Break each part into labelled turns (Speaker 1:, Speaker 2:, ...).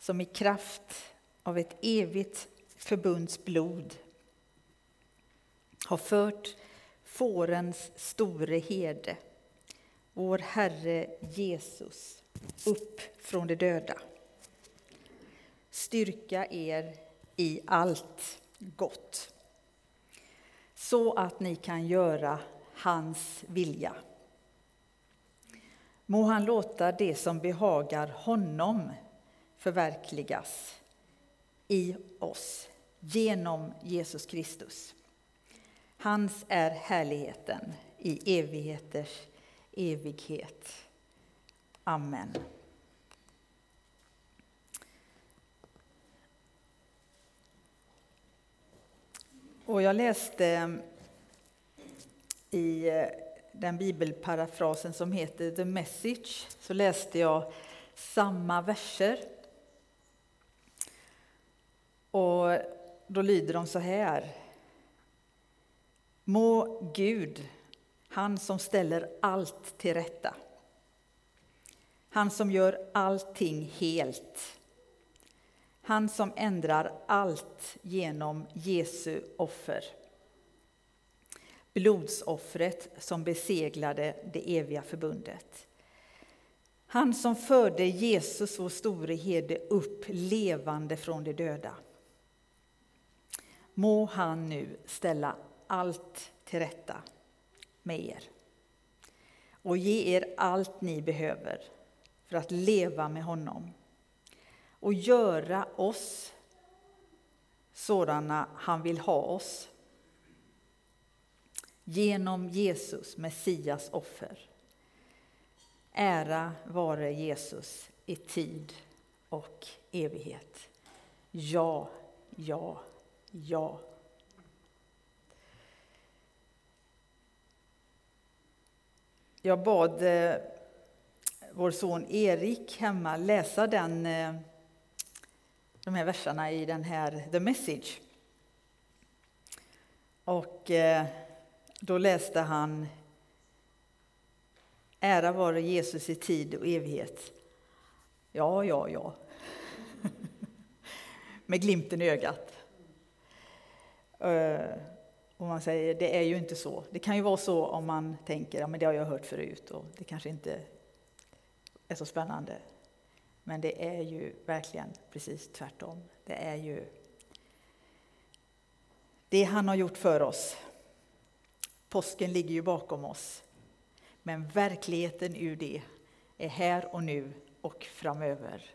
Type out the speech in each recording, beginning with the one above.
Speaker 1: som i kraft av ett evigt förbunds blod har fört fårens store herde, vår Herre Jesus, upp från de döda. Styrka er i allt gott, så att ni kan göra hans vilja. Må han låta det som behagar honom förverkligas i oss genom Jesus Kristus. Hans är härligheten i evigheters evighet. Amen. Och jag läste eh, i eh, den bibelparafrasen som heter The Message, så läste jag samma verser. Och då lyder de så här. Må Gud, han som ställer allt till rätta, han som gör allting helt, han som ändrar allt genom Jesu offer blodsoffret som beseglade det eviga förbundet. Han som förde Jesus, vår store herde, upp levande från de döda. Må han nu ställa allt till rätta med er och ge er allt ni behöver för att leva med honom och göra oss sådana han vill ha oss genom Jesus, Messias offer. Ära vare Jesus i tid och evighet. Ja, ja, ja. Jag bad eh, vår son Erik hemma läsa den, eh, de här verserna i den här The Message. Och eh, då läste han Ära vare Jesus i tid och evighet. Ja, ja, ja. Med glimten i ögat. Eh, och man säger, det är ju inte så. Det kan ju vara så om man tänker, ja men det har jag hört förut och det kanske inte är så spännande. Men det är ju verkligen precis tvärtom. Det är ju det han har gjort för oss Påsken ligger ju bakom oss. Men verkligheten ur det är här och nu och framöver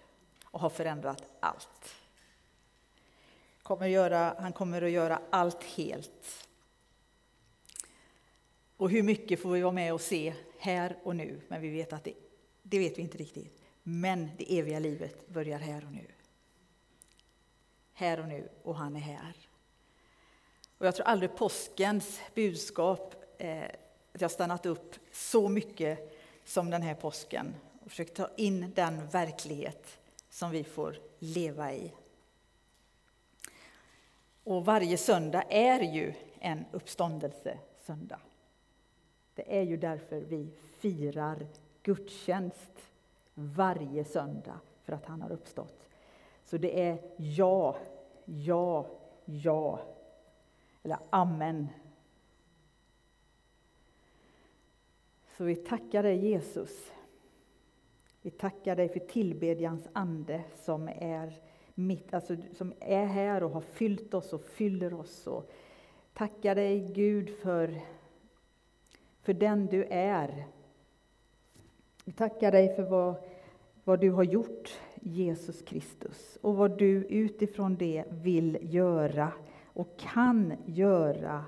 Speaker 1: och har förändrat allt. Kommer göra, han kommer att göra allt helt. Och hur mycket får vi vara med och se här och nu, men vi vet att det, det vet vi inte riktigt. Men det eviga livet börjar här och nu. Här och nu, och han är här. Och jag tror aldrig påskens budskap eh, att jag stannat upp så mycket som den här påsken och försökt ta in den verklighet som vi får leva i. Och varje söndag är ju en uppståndelsesöndag. Det är ju därför vi firar gudstjänst varje söndag, för att han har uppstått. Så det är ja, ja, ja eller amen. Så vi tackar dig Jesus. Vi tackar dig för tillbedjans ande som är, mitt, alltså, som är här och har fyllt oss och fyller oss. Och tackar dig Gud för, för den du är. Vi tackar dig för vad, vad du har gjort, Jesus Kristus, och vad du utifrån det vill göra och kan göra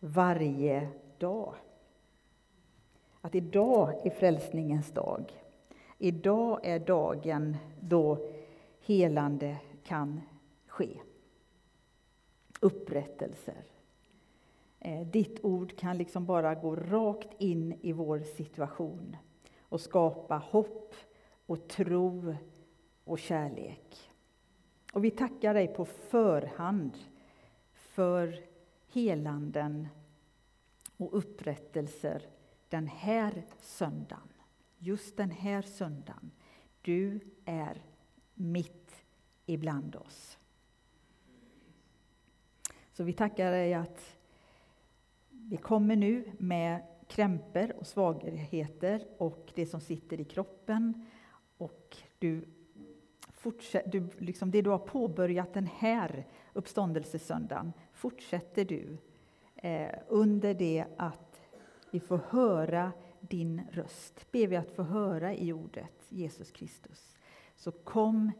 Speaker 1: varje dag. Att idag är frälsningens dag. Idag är dagen då helande kan ske. Upprättelser. Eh, ditt ord kan liksom bara gå rakt in i vår situation och skapa hopp och tro och kärlek. Och vi tackar dig på förhand för helanden och upprättelser den här söndagen. Just den här söndagen. Du är mitt ibland oss. Så vi tackar dig att vi kommer nu med krämpor och svagheter och det som sitter i kroppen. Och du fortsätt, du, liksom det du har påbörjat den här uppståndelsesöndagen fortsätter du eh, under det att vi får höra din röst. Ber vi att få höra i ordet Jesus Kristus. Så kom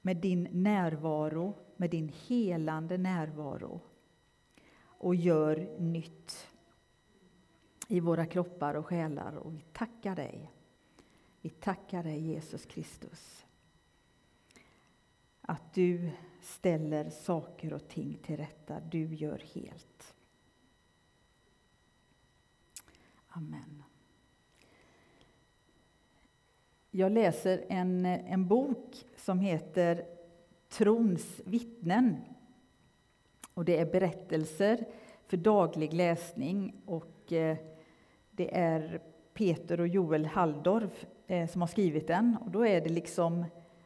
Speaker 1: med din närvaro, med din helande närvaro och gör nytt i våra kroppar och själar. Och vi tackar dig. Vi tackar dig Jesus Kristus. Att du ställer saker och ting till rätta. Du gör helt. Amen. Jag läser en, en bok som heter Trons vittnen. Och det är berättelser för daglig läsning. Och eh, det är Peter och Joel Halldorf eh, som har skrivit den. Och då är det liksom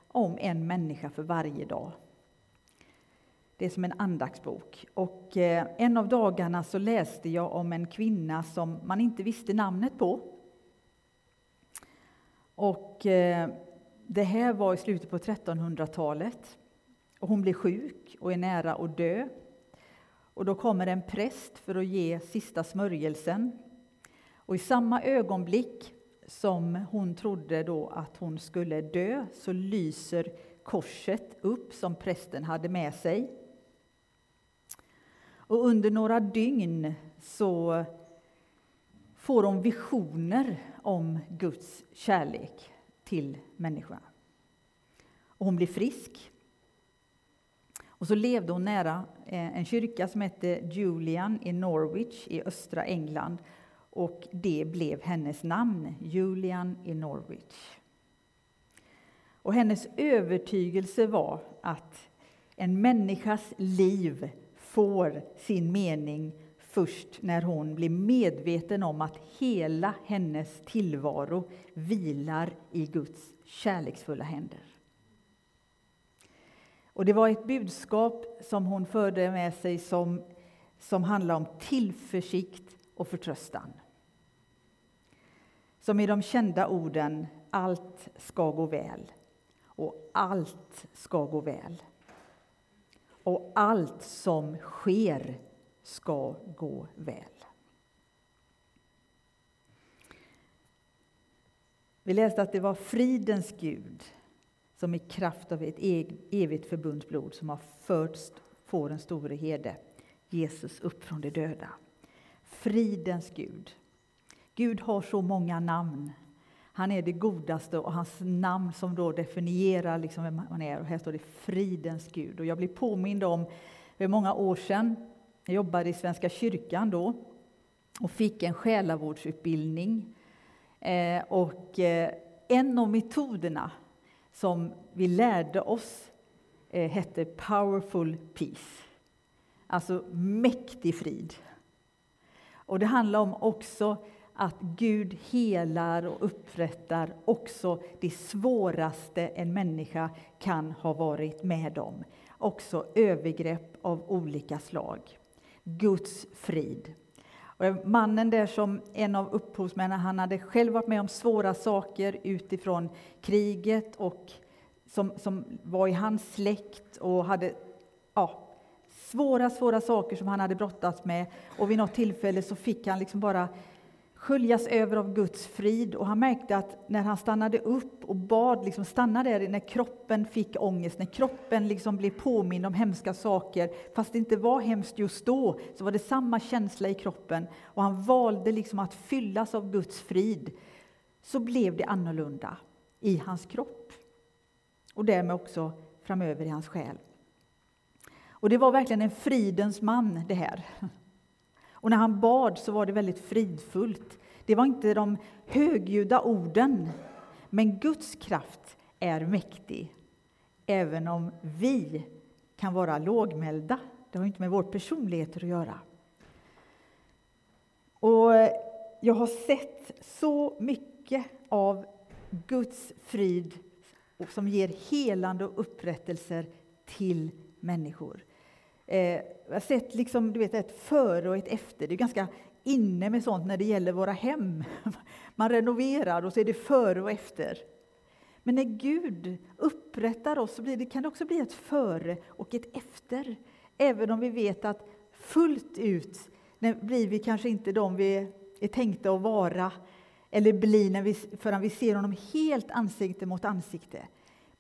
Speaker 1: om en människa för varje dag. Det är som en andaktsbok. Och eh, en av dagarna så läste jag om en kvinna som man inte visste namnet på. Och eh, det här var i slutet på 1300-talet. Och hon blir sjuk och är nära att dö. Och då kommer en präst för att ge sista smörjelsen. Och i samma ögonblick som hon trodde då att hon skulle dö så lyser korset upp som prästen hade med sig. Och under några dygn så får hon visioner om Guds kärlek till människan. Och hon blev frisk. Och så levde hon nära eh, en kyrka som hette Julian i Norwich i östra England. Och det blev hennes namn, Julian i Norwich. Och hennes övertygelse var att en människas liv får sin mening först när hon blir medveten om att hela hennes tillvaro vilar i Guds kärleksfulla händer. Och det var ett budskap som hon förde med sig som, som handlar om tillförsikt och förtröstan. Som i de kända orden allt ska gå väl och allt ska gå väl. Och allt som sker ska gå väl. Vi läste att det var fridens Gud som i kraft av ett e- evigt förbunds blod, som har förts får store herde, Jesus upp från de döda. Fridens Gud. Gud har så många namn. Han är det godaste och hans namn som då definierar liksom vem han är. Och här står det fridens Gud. Och jag blir påmind om för många år sedan, jag jobbade i Svenska kyrkan då och fick en själavårdsutbildning. Eh, och eh, en av metoderna som vi lärde oss eh, hette Powerful Peace. Alltså mäktig frid. Och det handlar om också att Gud helar och upprättar också det svåraste en människa kan ha varit med om. Också övergrepp av olika slag. Guds frid. Och mannen där som en av upphovsmännen, han hade själv varit med om svåra saker utifrån kriget och som, som var i hans släkt och hade ja, svåra, svåra saker som han hade brottats med. Och vid något tillfälle så fick han liksom bara sköljas över av Guds frid. Och han märkte att när han stannade upp och bad, liksom stanna där när kroppen fick ångest, när kroppen liksom blev påmind om hemska saker, fast det inte var hemskt just då, så var det samma känsla i kroppen. Och han valde liksom att fyllas av Guds frid. Så blev det annorlunda i hans kropp. Och därmed också framöver i hans själ. Och det var verkligen en fridens man det här. Och när han bad så var det väldigt fridfullt. Det var inte de högljudda orden, men Guds kraft är mäktig, även om vi kan vara lågmälda. Det har inte med vår personlighet att göra. Och eh, jag har sett så mycket av Guds frid som ger helande och upprättelser till människor. Eh, jag har sett liksom, du vet, ett före och ett efter. Det är ganska inne med sånt när det gäller våra hem. Man renoverar och så är det före och efter. Men när Gud upprättar oss så blir det, kan det också bli ett före och ett efter. Även om vi vet att fullt ut blir vi kanske inte de vi är tänkta att vara eller bli när vi, förrän vi ser honom helt ansikte mot ansikte.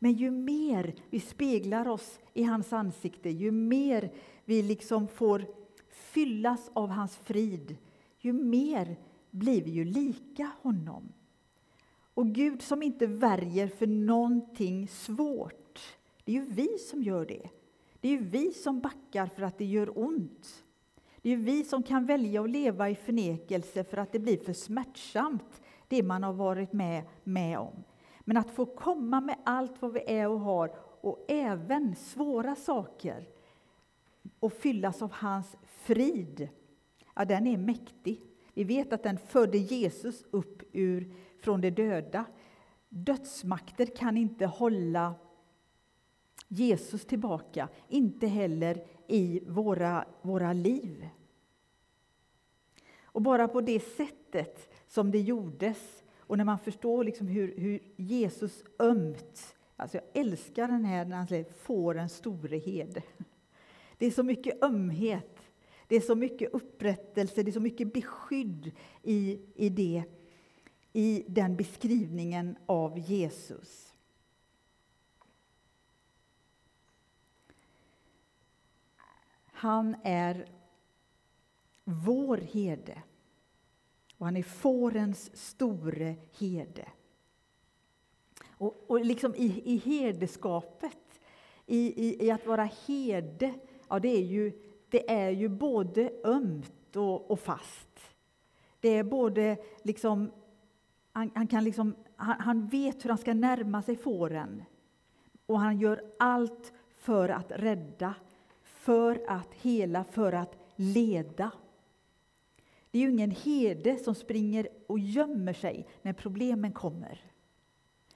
Speaker 1: Men ju mer vi speglar oss i hans ansikte, ju mer vi liksom får fyllas av hans frid, ju mer blir vi ju lika honom. Och Gud som inte värjer för någonting svårt, det är ju vi som gör det. Det är ju vi som backar för att det gör ont. Det är ju vi som kan välja att leva i förnekelse för att det blir för smärtsamt, det man har varit med, med om. Men att få komma med allt vad vi är och har, och även svåra saker, och fyllas av hans frid, ja, den är mäktig. Vi vet att den födde Jesus upp ur, från de döda. Dödsmakter kan inte hålla Jesus tillbaka, inte heller i våra, våra liv. Och bara på det sättet som det gjordes, och när man förstår liksom hur, hur Jesus ömt, alltså jag älskar den här när han säger får en store herde. Det är så mycket ömhet, det är så mycket upprättelse, det är så mycket beskydd i, i, det, i den beskrivningen av Jesus. Han är vår herde. Och han är fårens store herde. Och, och liksom i, i herdeskapet, i, i, i, att vara herde, ja, det, är ju, det är ju både ömt och, och fast. Det är både liksom, han, han kan liksom, han, han vet hur han ska närma sig fåren. Och han gör allt för att rädda, för att hela, för att leda. Det är ju ingen herde som springer och gömmer sig när problemen kommer.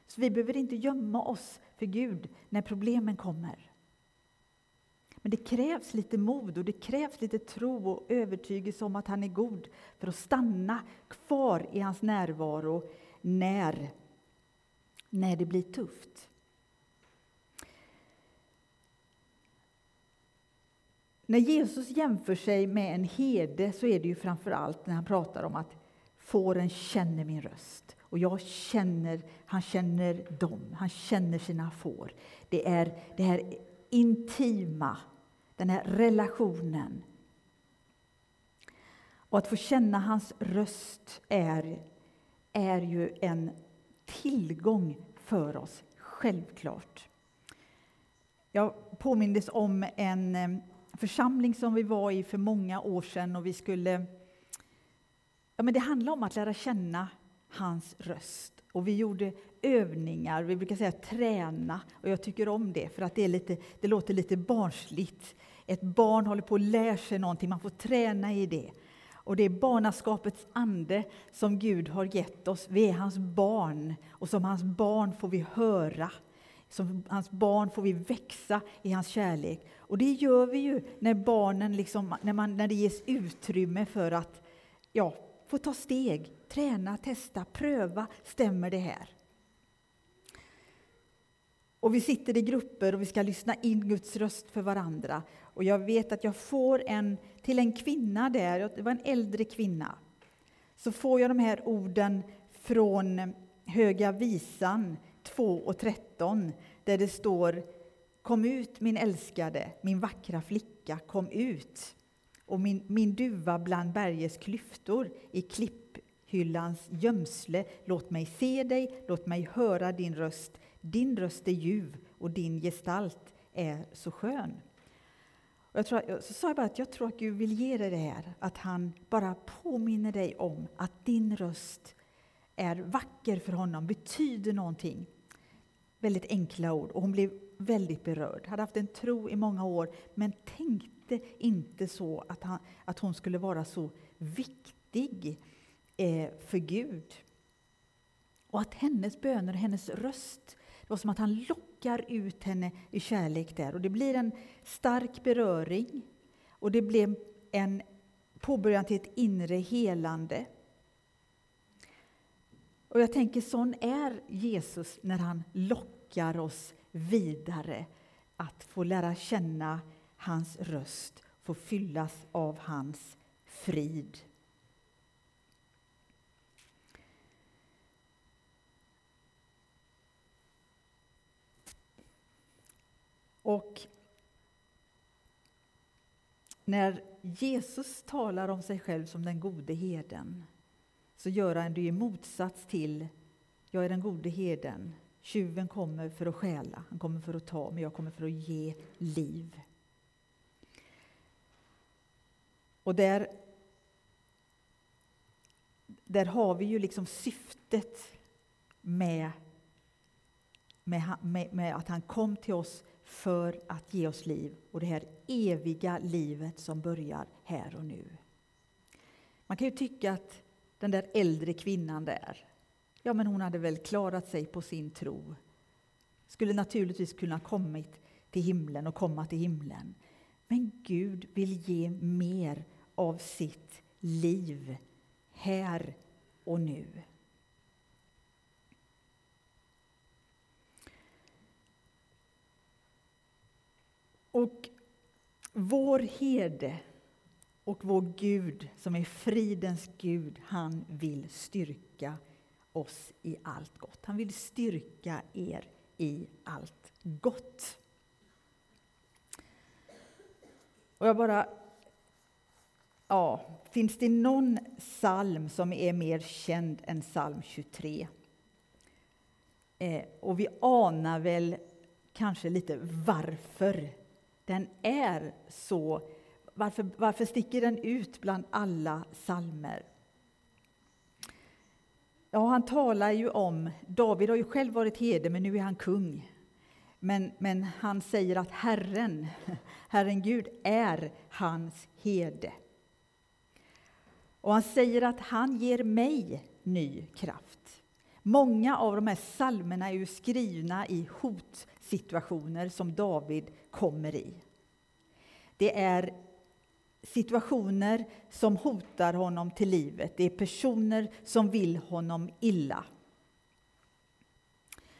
Speaker 1: Så vi behöver inte gömma oss för Gud när problemen kommer. Men det krävs lite mod och det krävs lite tro och övertygelse om att han är god för att stanna kvar i hans närvaro när, när det blir tufft. När Jesus jämför sig med en herde så är det ju framför allt när han pratar om att fåren känner min röst. Och jag känner, han känner dem, han känner sina får. Det är det här intima, den här relationen. Och att få känna hans röst är, är ju en tillgång för oss, självklart. Jag påmindes om en eh, församling som vi var i för många år sedan och vi skulle... Ja, men det handlade om att lära känna hans röst. Och vi gjorde övningar, vi brukar säga träna, och jag tycker om det för att det, är lite, det låter lite barnsligt. Ett barn håller på att lära sig någonting, man får träna i det. Och det är barnaskapets ande som Gud har gett oss. Vi är hans barn, och som hans barn får vi höra. Som hans barn får vi växa i hans kärlek. Och det gör vi ju när barnen liksom, när, man, när det ges utrymme för att ja, få ta steg, träna, testa, pröva. Stämmer det här? Och vi sitter i grupper och vi ska lyssna in Guds röst för varandra. Och jag vet att jag får en, till en kvinna där, det var en äldre kvinna, så får jag de här orden från Höga visan 2 och 13, där det står Kom ut min älskade, min vackra flicka, kom ut. Och min, min duva bland bergets klyftor i klipphyllans gömsle. Låt mig se dig, låt mig höra din röst. Din röst är ljuv och din gestalt är så skön. Och jag tror, så sa jag bara att jag tror att Gud vill ge dig det här, att han bara påminner dig om att din röst är vacker för honom, betyder någonting. Väldigt enkla ord. Och hon blev väldigt berörd. Hade haft en tro i många år, men tänkte inte så att, han, att hon skulle vara så viktig eh, för Gud. Och att hennes böner, hennes röst, Det var som att han lockar ut henne i kärlek där. Och det blir en stark beröring. Och det blev en påbörjan till ett inre helande. Och jag tänker, sån är Jesus när han lockar oss vidare. Att få lära känna hans röst, få fyllas av hans frid. Och när Jesus talar om sig själv som den gode heden så gör han det i motsats till jag är den gode heden. Tjuven kommer för att stjäla, han kommer för att ta, men jag kommer för att ge liv. Och där, där har vi ju liksom syftet med, med, med, med att han kom till oss för att ge oss liv och det här eviga livet som börjar här och nu. Man kan ju tycka att den där äldre kvinnan där, ja men hon hade väl klarat sig på sin tro. Skulle naturligtvis kunna kommit till himlen och komma till himlen. Men Gud vill ge mer av sitt liv här och nu. Och vår herde och vår Gud, som är fridens Gud, han vill styrka oss i allt gott. Han vill styrka er i allt gott. Och jag bara... Ja, finns det någon psalm som är mer känd än psalm 23? Eh, och vi anar väl kanske lite varför den är så... Varför, varför sticker den ut bland alla salmer? Ja, han talar ju om... David har ju själv varit herde, men nu är han kung. Men, men han säger att Herren, Herren Gud, är hans herde. Och han säger att han ger mig ny kraft. Många av de här salmerna är ju skrivna i hotsituationer som David kommer i. Det är situationer som hotar honom till livet. Det är personer som vill honom illa.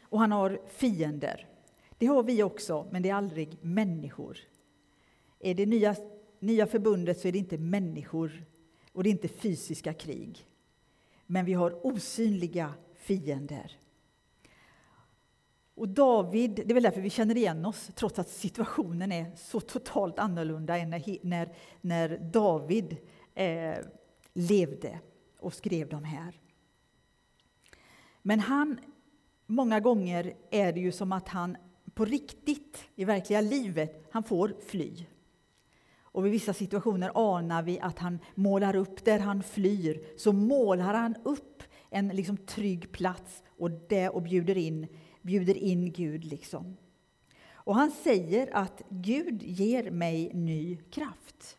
Speaker 1: Och han har fiender. Det har vi också, men det är aldrig människor. I det nya, nya förbundet så är det inte människor och det är inte fysiska krig. Men vi har osynliga fiender. Och David, det är väl därför vi känner igen oss, trots att situationen är så totalt annorlunda än när, när, när David eh, levde och skrev de här. Men han, många gånger är det ju som att han på riktigt, i verkliga livet, han får fly. Och i vissa situationer anar vi att han målar upp, där han flyr, så målar han upp en liksom trygg plats och, det, och bjuder in bjuder in Gud. liksom. Och han säger att Gud ger mig ny kraft.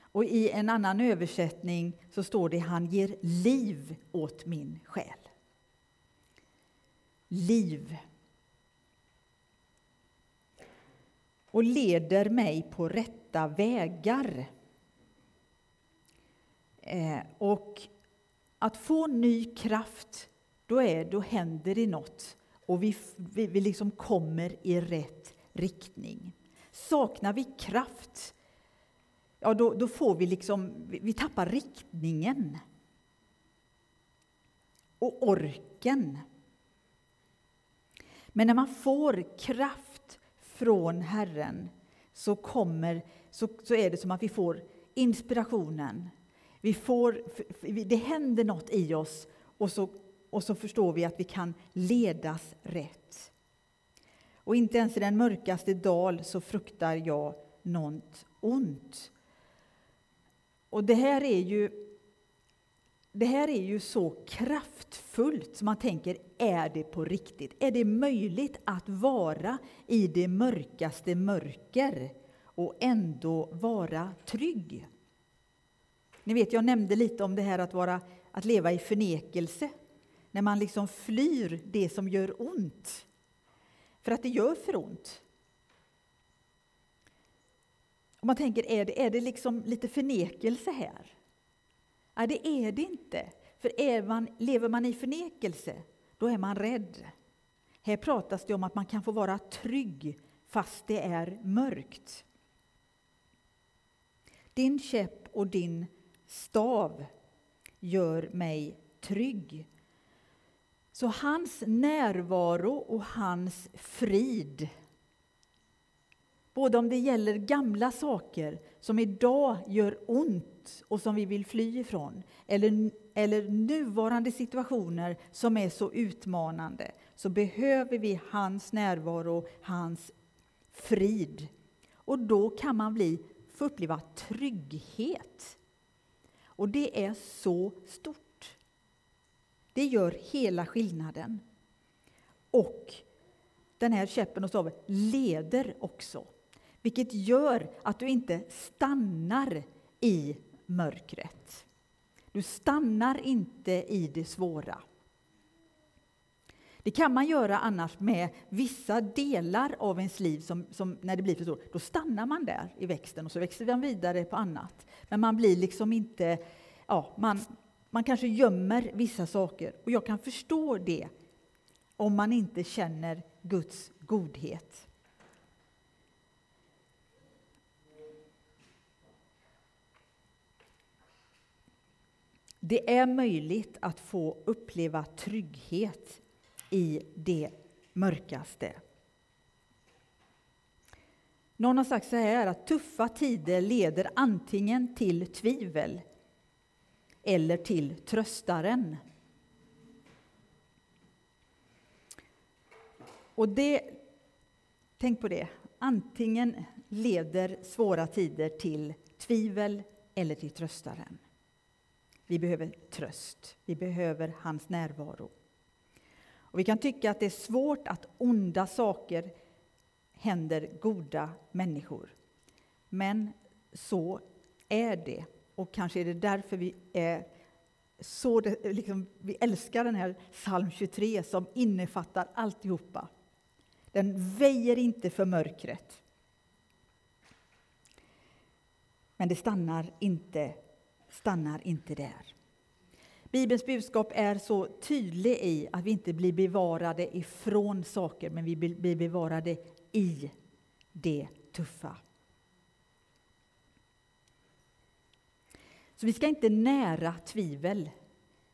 Speaker 1: Och i en annan översättning så står det han ger liv åt min själ. Liv. Och leder mig på rätta vägar. Eh, och att få ny kraft då, är, då händer det något och vi, vi, vi liksom kommer i rätt riktning. Saknar vi kraft, ja då, då får vi liksom, vi, vi tappar riktningen. Och orken. Men när man får kraft från Herren så, kommer, så, så är det som att vi får inspirationen. Vi får, det händer något i oss och så och så förstår vi att vi kan ledas rätt. Och inte ens i den mörkaste dal så fruktar jag något ont. Och det här är ju det här är ju så kraftfullt som man tänker, är det på riktigt? Är det möjligt att vara i det mörkaste mörker och ändå vara trygg? Ni vet, jag nämnde lite om det här att, vara, att leva i förnekelse när man liksom flyr det som gör ont. För att det gör för ont. Och man tänker, är det, är det liksom lite förnekelse här? Nej, det är det inte. För är man, lever man i förnekelse, då är man rädd. Här pratas det om att man kan få vara trygg fast det är mörkt. Din käpp och din stav gör mig trygg. Så hans närvaro och hans frid Både om det gäller gamla saker som idag gör ont och som vi vill fly ifrån eller, eller nuvarande situationer som är så utmanande så behöver vi hans närvaro, hans frid. Och då kan man bli, få uppleva trygghet. Och det är så stort. Det gör hela skillnaden. Och den här käppen och staven leder också. Vilket gör att du inte stannar i mörkret. Du stannar inte i det svåra. Det kan man göra annars med vissa delar av ens liv, som, som när det blir för stort. Då stannar man där i växten och så växer den vidare på annat. Men man blir liksom inte... Ja, man, man kanske gömmer vissa saker. Och jag kan förstå det om man inte känner Guds godhet. Det är möjligt att få uppleva trygghet i det mörkaste. Någon har sagt så här att tuffa tider leder antingen till tvivel eller till tröstaren. Och det, tänk på det, antingen leder svåra tider till tvivel eller till tröstaren. Vi behöver tröst, vi behöver hans närvaro. Och vi kan tycka att det är svårt att onda saker händer goda människor. Men så är det. Och kanske är det därför vi är så det, liksom, vi älskar den här psalm 23 som innefattar alltihopa. Den väjer inte för mörkret. Men det stannar inte, stannar inte där. Bibelns budskap är så tydlig i att vi inte blir bevarade ifrån saker, men vi blir bevarade i det tuffa. Så vi ska inte nära tvivel.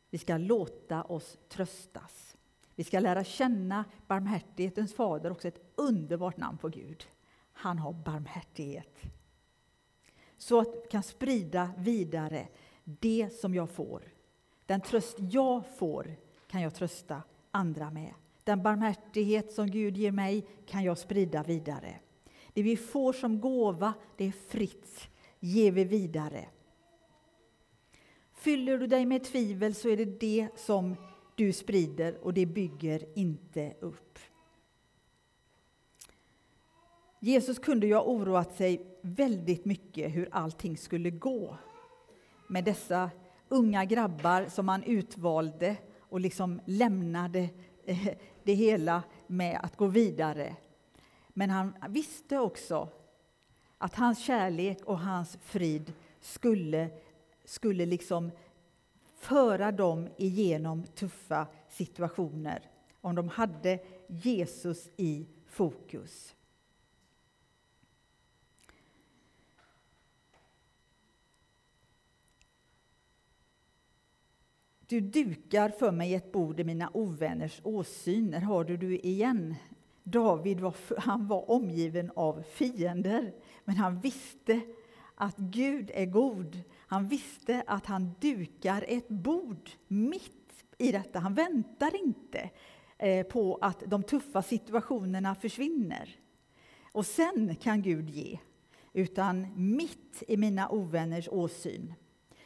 Speaker 1: Vi ska låta oss tröstas. Vi ska lära känna barmhärtighetens fader, också ett underbart namn på Gud. Han har barmhärtighet. Så att vi kan sprida vidare det som jag får den tröst jag får kan jag trösta andra med. Den barmhärtighet som Gud ger mig kan jag sprida vidare. Det vi får som gåva, det är fritt, ger vi vidare. Fyller du dig med tvivel så är det det som du sprider och det bygger inte upp. Jesus kunde ju ha oroat sig väldigt mycket hur allting skulle gå med dessa unga grabbar som han utvalde och liksom lämnade eh, det hela med att gå vidare. Men han visste också att hans kärlek och hans frid skulle, skulle liksom föra dem igenom tuffa situationer om de hade Jesus i fokus. Du dukar för mig ett bord i mina ovänners åsyner. Har du du igen? David var, han var omgiven av fiender, men han visste att Gud är god. Han visste att han dukar ett bord mitt i detta. Han väntar inte eh, på att de tuffa situationerna försvinner. Och sen kan Gud ge. Utan mitt i mina ovänners åsyn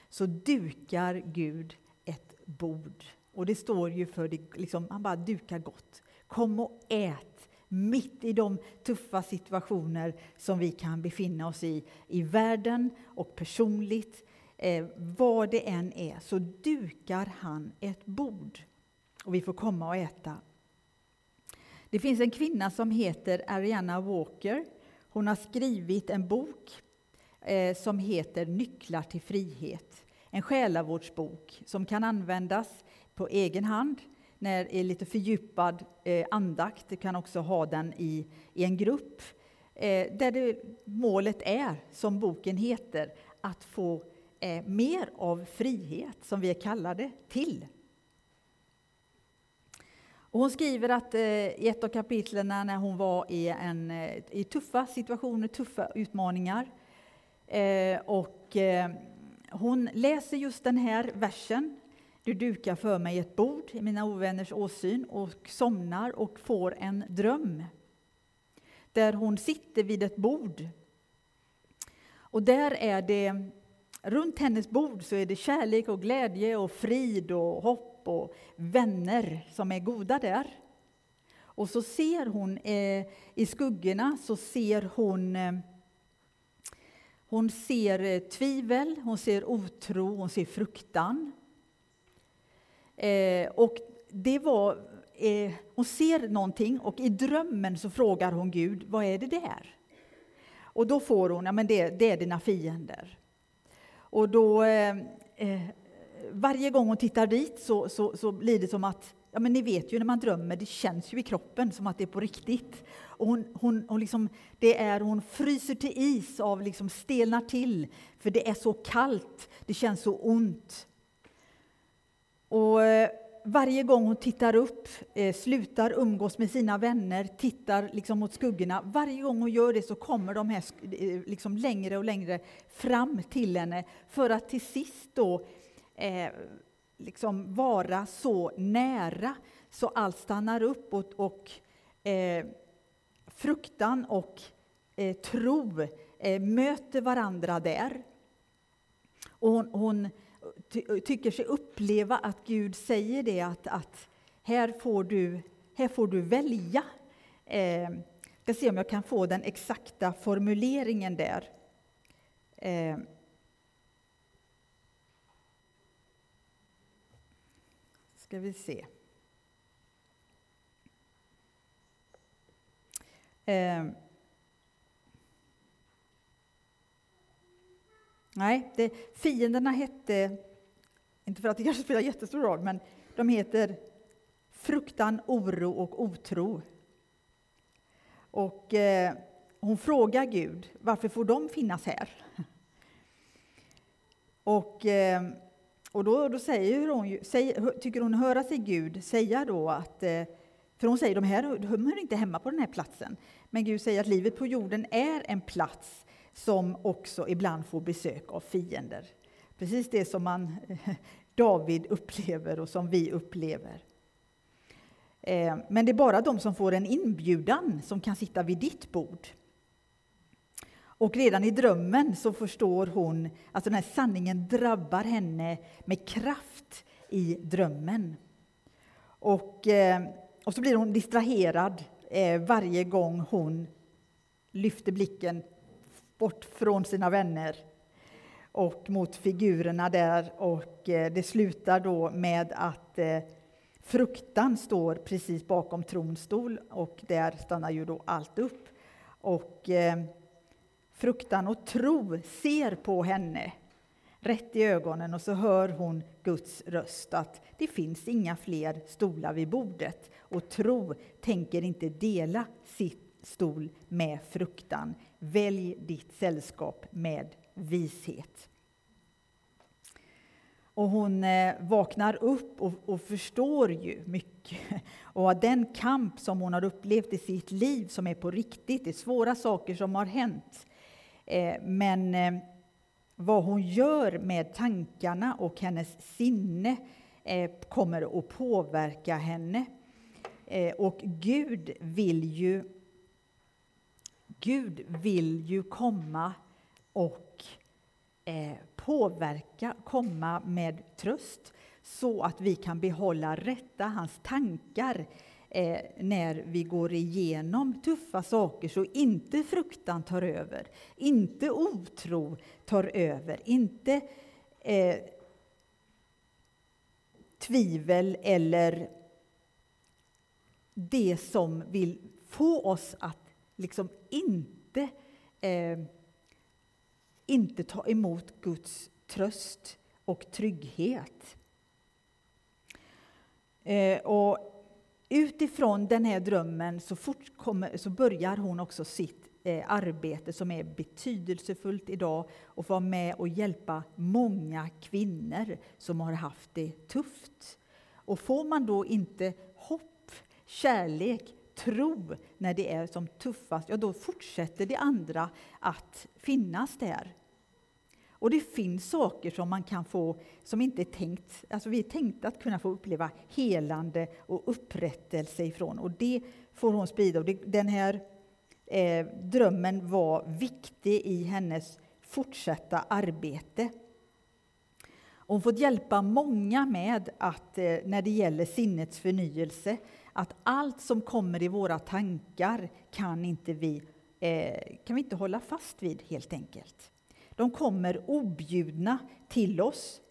Speaker 1: så dukar Gud ett bord. Och det står ju för, det, liksom, han bara dukar gott. Kom och ät mitt i de tuffa situationer som vi kan befinna oss i, i världen och personligt. Eh, vad det än är, så dukar han ett bord. och vi får komma och äta. Det finns en kvinna som heter Ariana Walker. Hon har skrivit en bok eh, som heter Nycklar till frihet. En själavårdsbok som kan användas på egen hand när är lite fördjupad eh, andakt. Du kan också ha den i, i en grupp eh, där det, målet är, som boken heter, att få eh, mer av frihet, som vi är kallade till. Och hon skriver att eh, i ett av kapitlen när hon var i, en, eh, i tuffa situationer, tuffa utmaningar, eh, och eh, hon läser just den här versen. Du dukar för mig ett bord i mina ovänners åsyn och somnar och får en dröm. Där hon sitter vid ett bord. Och där är det, runt hennes bord så är det kärlek och glädje och frid och hopp och vänner som är goda där. Och så ser hon eh, i skuggorna så ser hon eh, hon ser eh, tvivel, hon ser otro, hon ser fruktan. Eh, och det var, eh, hon ser någonting och i drömmen så frågar hon Gud, vad är det där? Och då får hon, ja men det, det är dina fiender. Och då, eh, eh, varje gång hon tittar dit så, så, så blir det som att, ja men ni vet ju när man drömmer, det känns ju i kroppen som att det är på riktigt. Och hon, hon, hon, liksom, det är, hon fryser till is av liksom stelnar till, för det är så kallt, det känns så ont. Och eh, varje gång hon tittar upp, eh, slutar umgås med sina vänner, tittar liksom mot skuggorna, varje gång hon gör det så kommer de här eh, liksom längre och längre fram till henne för att till sist då eh, liksom vara så nära så allt stannar upp och, och eh, fruktan och eh, tro eh, möter varandra där. Och hon, hon tycker sig uppleva att Gud säger det att, att här, får du, här får du välja. Eh, ska se om jag kan få den exakta formuleringen där. Eh, ska vi se. Eh, nej, det, fienderna hette, inte för att det kanske spelar jättestor roll, men de heter fruktan, oro och otro. Och eh, hon frågar Gud, varför får de finnas här? Och, eh, och då, då säger hon, säger, tycker hon höra sig Gud säga då att eh, för hon säger de här hör inte hemma på den här platsen. Men Gud säger att livet på jorden är en plats som också ibland får besök av fiender. Precis det som man, David upplever och som vi upplever. Eh, men det är bara de som får en inbjudan som kan sitta vid ditt bord. Och redan i drömmen så förstår hon att den här sanningen drabbar henne med kraft i drömmen. Och eh, och så blir hon distraherad eh, varje gång hon lyfter blicken bort från sina vänner och mot figurerna där. Och eh, det slutar då med att eh, fruktan står precis bakom tronstol och där stannar ju då allt upp. Och eh, fruktan och tro ser på henne rätt i ögonen och så hör hon Guds röst att det finns inga fler stolar vid bordet. Och tro tänker inte dela sitt stol med fruktan. Välj ditt sällskap med vishet. Och hon eh, vaknar upp och, och, förstår ju mycket. Och den kamp som hon har upplevt i sitt liv, som är på riktigt, det är svåra saker som har hänt. Eh, men eh, vad hon gör med tankarna och hennes sinne kommer att påverka henne. Och Gud vill ju Gud vill ju komma och eh, påverka, komma med tröst så att vi kan behålla rätta hans tankar eh, när vi går igenom tuffa saker. Så inte fruktan tar över, inte otro tar över, inte eh, tvivel eller det som vill få oss att liksom inte, eh, inte ta emot Guds tröst och trygghet. Eh, och utifrån den här drömmen så, fort kommer, så börjar hon också sitt eh, arbete som är betydelsefullt idag och få vara med och hjälpa många kvinnor som har haft det tufft. Och får man då inte hopp, kärlek, tro när det är som tuffast, ja då fortsätter det andra att finnas där. Och det finns saker som man kan få, som inte är tänkt, alltså vi är tänkta att kunna få uppleva helande och upprättelse ifrån. Och det får hon sprida. Och det, den här eh, drömmen var viktig i hennes fortsatta arbete. hon fått hjälpa många med att, eh, när det gäller sinnets förnyelse, att allt som kommer i våra tankar kan inte vi, eh, kan vi inte hålla fast vid helt enkelt. De kommer objudna till oss.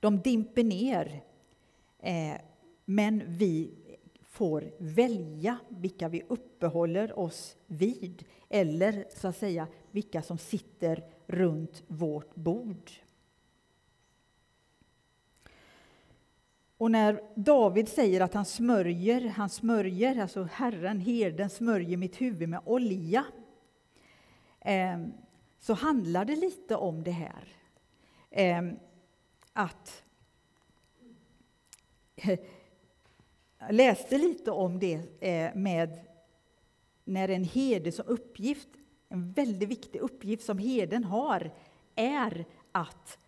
Speaker 1: De dimper ner. Eh, men vi får välja vilka vi uppehåller oss vid eller så att säga vilka som sitter runt vårt bord. Och när David säger att han smörjer, han smörjer, alltså Herren, herden smörjer mitt huvud med olja, eh, så handlar det lite om det här. Ehm, att jag läste lite om det eh, med när en herde som uppgift, en väldigt viktig uppgift som herden har, är att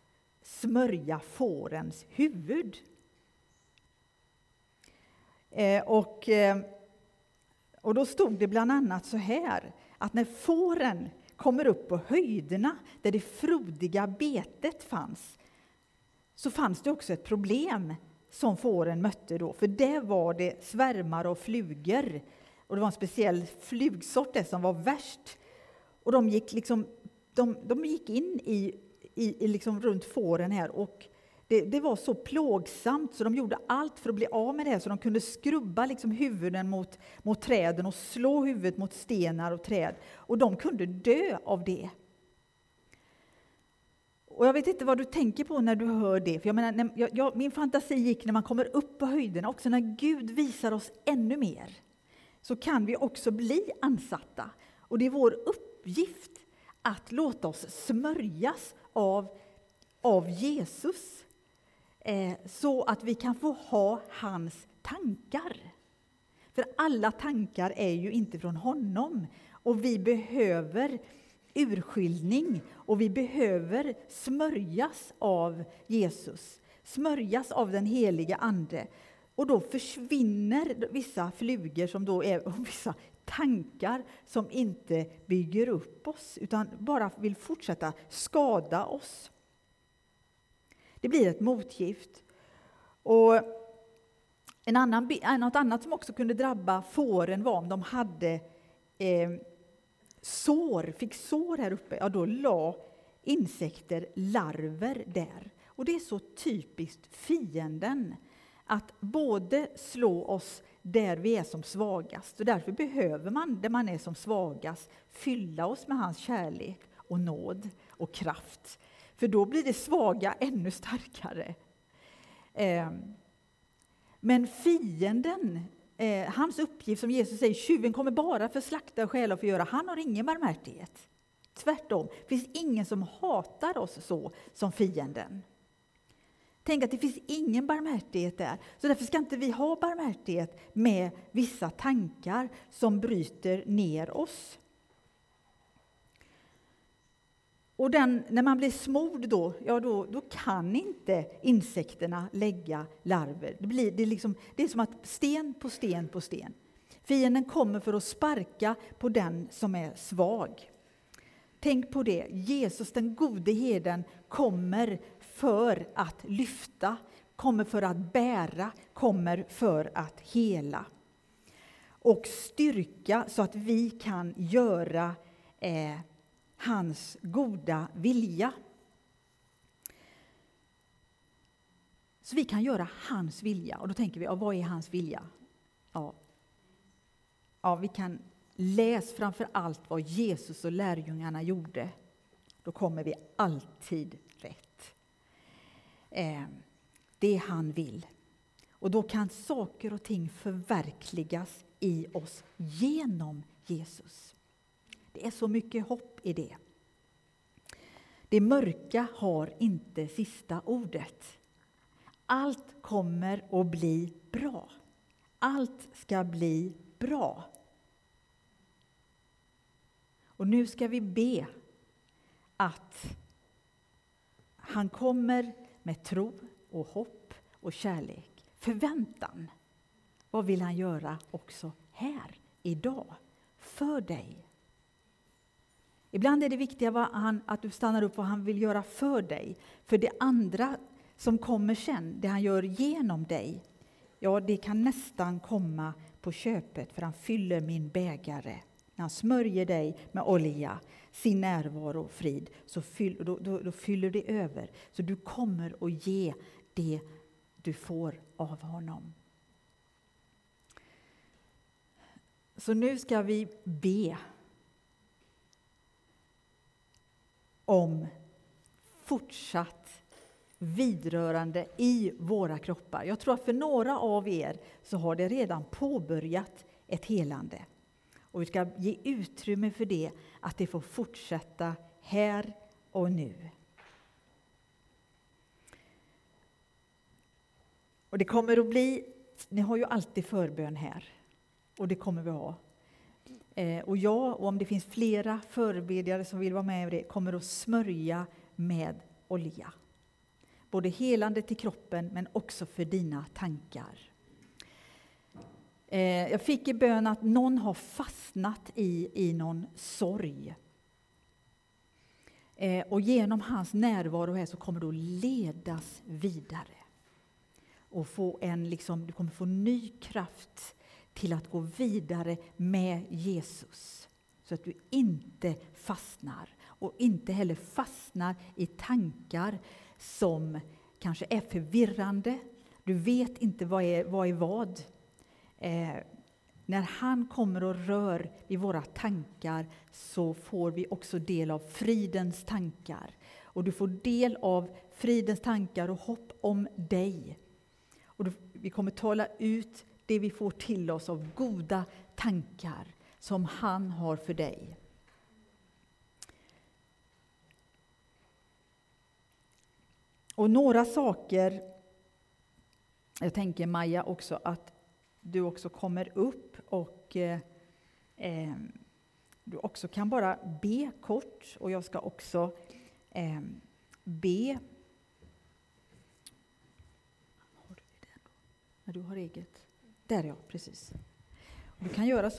Speaker 1: smörja fårens huvud. Eh, och, eh, och då stod det bland annat så här, att när fåren kommer upp på höjderna där det frodiga betet fanns, så fanns det också ett problem som fåren mötte då, för det var det svärmar och flugor. Och det var en speciell flugsort som var värst. Och de gick, liksom, de, de gick in i, i, i liksom runt fåren här och det, det, var så plågsamt så de gjorde allt för att bli av med det, så de kunde skrubba liksom huvuden mot, mot träden och slå huvudet mot stenar och träd. Och de kunde dö av det. Och jag vet inte vad du tänker på när du hör det. För jag menar, när, jag, jag, min fantasi gick när man kommer upp på höjderna, också när Gud visar oss ännu mer, så kan vi också bli ansatta. Och det är vår uppgift att låta oss smörjas av, av Jesus Eh, så att vi kan få ha hans tankar. För alla tankar är ju inte från honom och vi behöver urskiljning och vi behöver smörjas av Jesus, smörjas av den helige Ande. Och då försvinner vissa flugor som då är, och vissa tankar som inte bygger upp oss utan bara vill fortsätta skada oss. Det blir ett motgift. Och en annan, eh, något annat som också kunde drabba fåren var om de hade eh, sår, fick sår här uppe, ja då la insekter larver där. Och det är så typiskt fienden att både slå oss där vi är som svagast. Och därför behöver man, där man är som svagast, fylla oss med hans kärlek och nåd och kraft. För då blir det svaga ännu starkare. Ehm, men fienden eh, hans uppgift, som Jesus säger, tjuven kommer bara för att slakta och stjäla och förgöra. Han har ingen barmhärtighet. Tvärtom, det finns ingen som hatar oss så som fienden. Tänk att det finns ingen barmhärtighet där. Så därför ska inte vi ha barmhärtighet med vissa tankar som bryter ner oss. Och den, när man blir smord då, ja då, då kan inte insekterna lägga larver. Det, blir, det, liksom, det är som att sten på sten på sten. Fienden kommer för att sparka på den som är svag. Tänk på det, Jesus den gode herden kommer för att lyfta, kommer för att bära, kommer för att hela. Och styrka så att vi kan göra eh, hans goda vilja. Så vi kan göra hans vilja. Och då tänker vi, ja, vad är hans vilja? Ja. ja, vi kan läsa framför allt vad Jesus och lärjungarna gjorde. Då kommer vi alltid rätt. Eh, det han vill. Och då kan saker och ting förverkligas i oss genom Jesus. Det är så mycket hopp i det. Det mörka har inte sista ordet. Allt kommer att bli bra. Allt ska bli bra. Och nu ska vi be att han kommer med tro och hopp och kärlek. Förväntan. Vad vill han göra också här, idag, för dig? Ibland är det viktiga han, att du stannar upp vad han vill göra för dig. För det andra som kommer sen, det han gör genom dig, ja, det kan nästan komma på köpet, för han fyller min bägare. När han smörjer dig med olja, sin närvaro och frid, så fyll, då, då, då fyller det över. Så du kommer att ge det du får av honom. Så nu ska vi be om fortsatt vidrörande i våra kroppar. Jag tror att för några av er så har det redan påbörjat ett helande. Och vi ska ge utrymme för det, att det får fortsätta här och nu. Och det kommer att bli, ni har ju alltid förbön här, och det kommer vi ha. Eh, och jag, och om det finns flera förebedjare som vill vara med i det, kommer att smörja med olja. Både helande till kroppen, men också för dina tankar. Eh, jag fick i bön att någon har fastnat i, i någon sorg. Eh, och genom hans närvaro här så kommer du att ledas vidare. Och få en, liksom, du kommer få ny kraft till att gå vidare med Jesus. Så att du inte fastnar och inte heller fastnar i tankar som kanske är förvirrande. Du vet inte vad är vad. Är vad. Eh, när han kommer och rör i våra tankar så får vi också del av fridens tankar. Och du får del av fridens tankar och hopp om dig. Och du, vi kommer tala ut det vi får till oss av goda tankar som han har för dig. Och några saker, jag tänker Maja också att du också kommer upp och eh, eh, du också kan bara be kort och jag ska också eh, be. Har du det? Ja, du har eget? Där ja, precis. Du kan göra så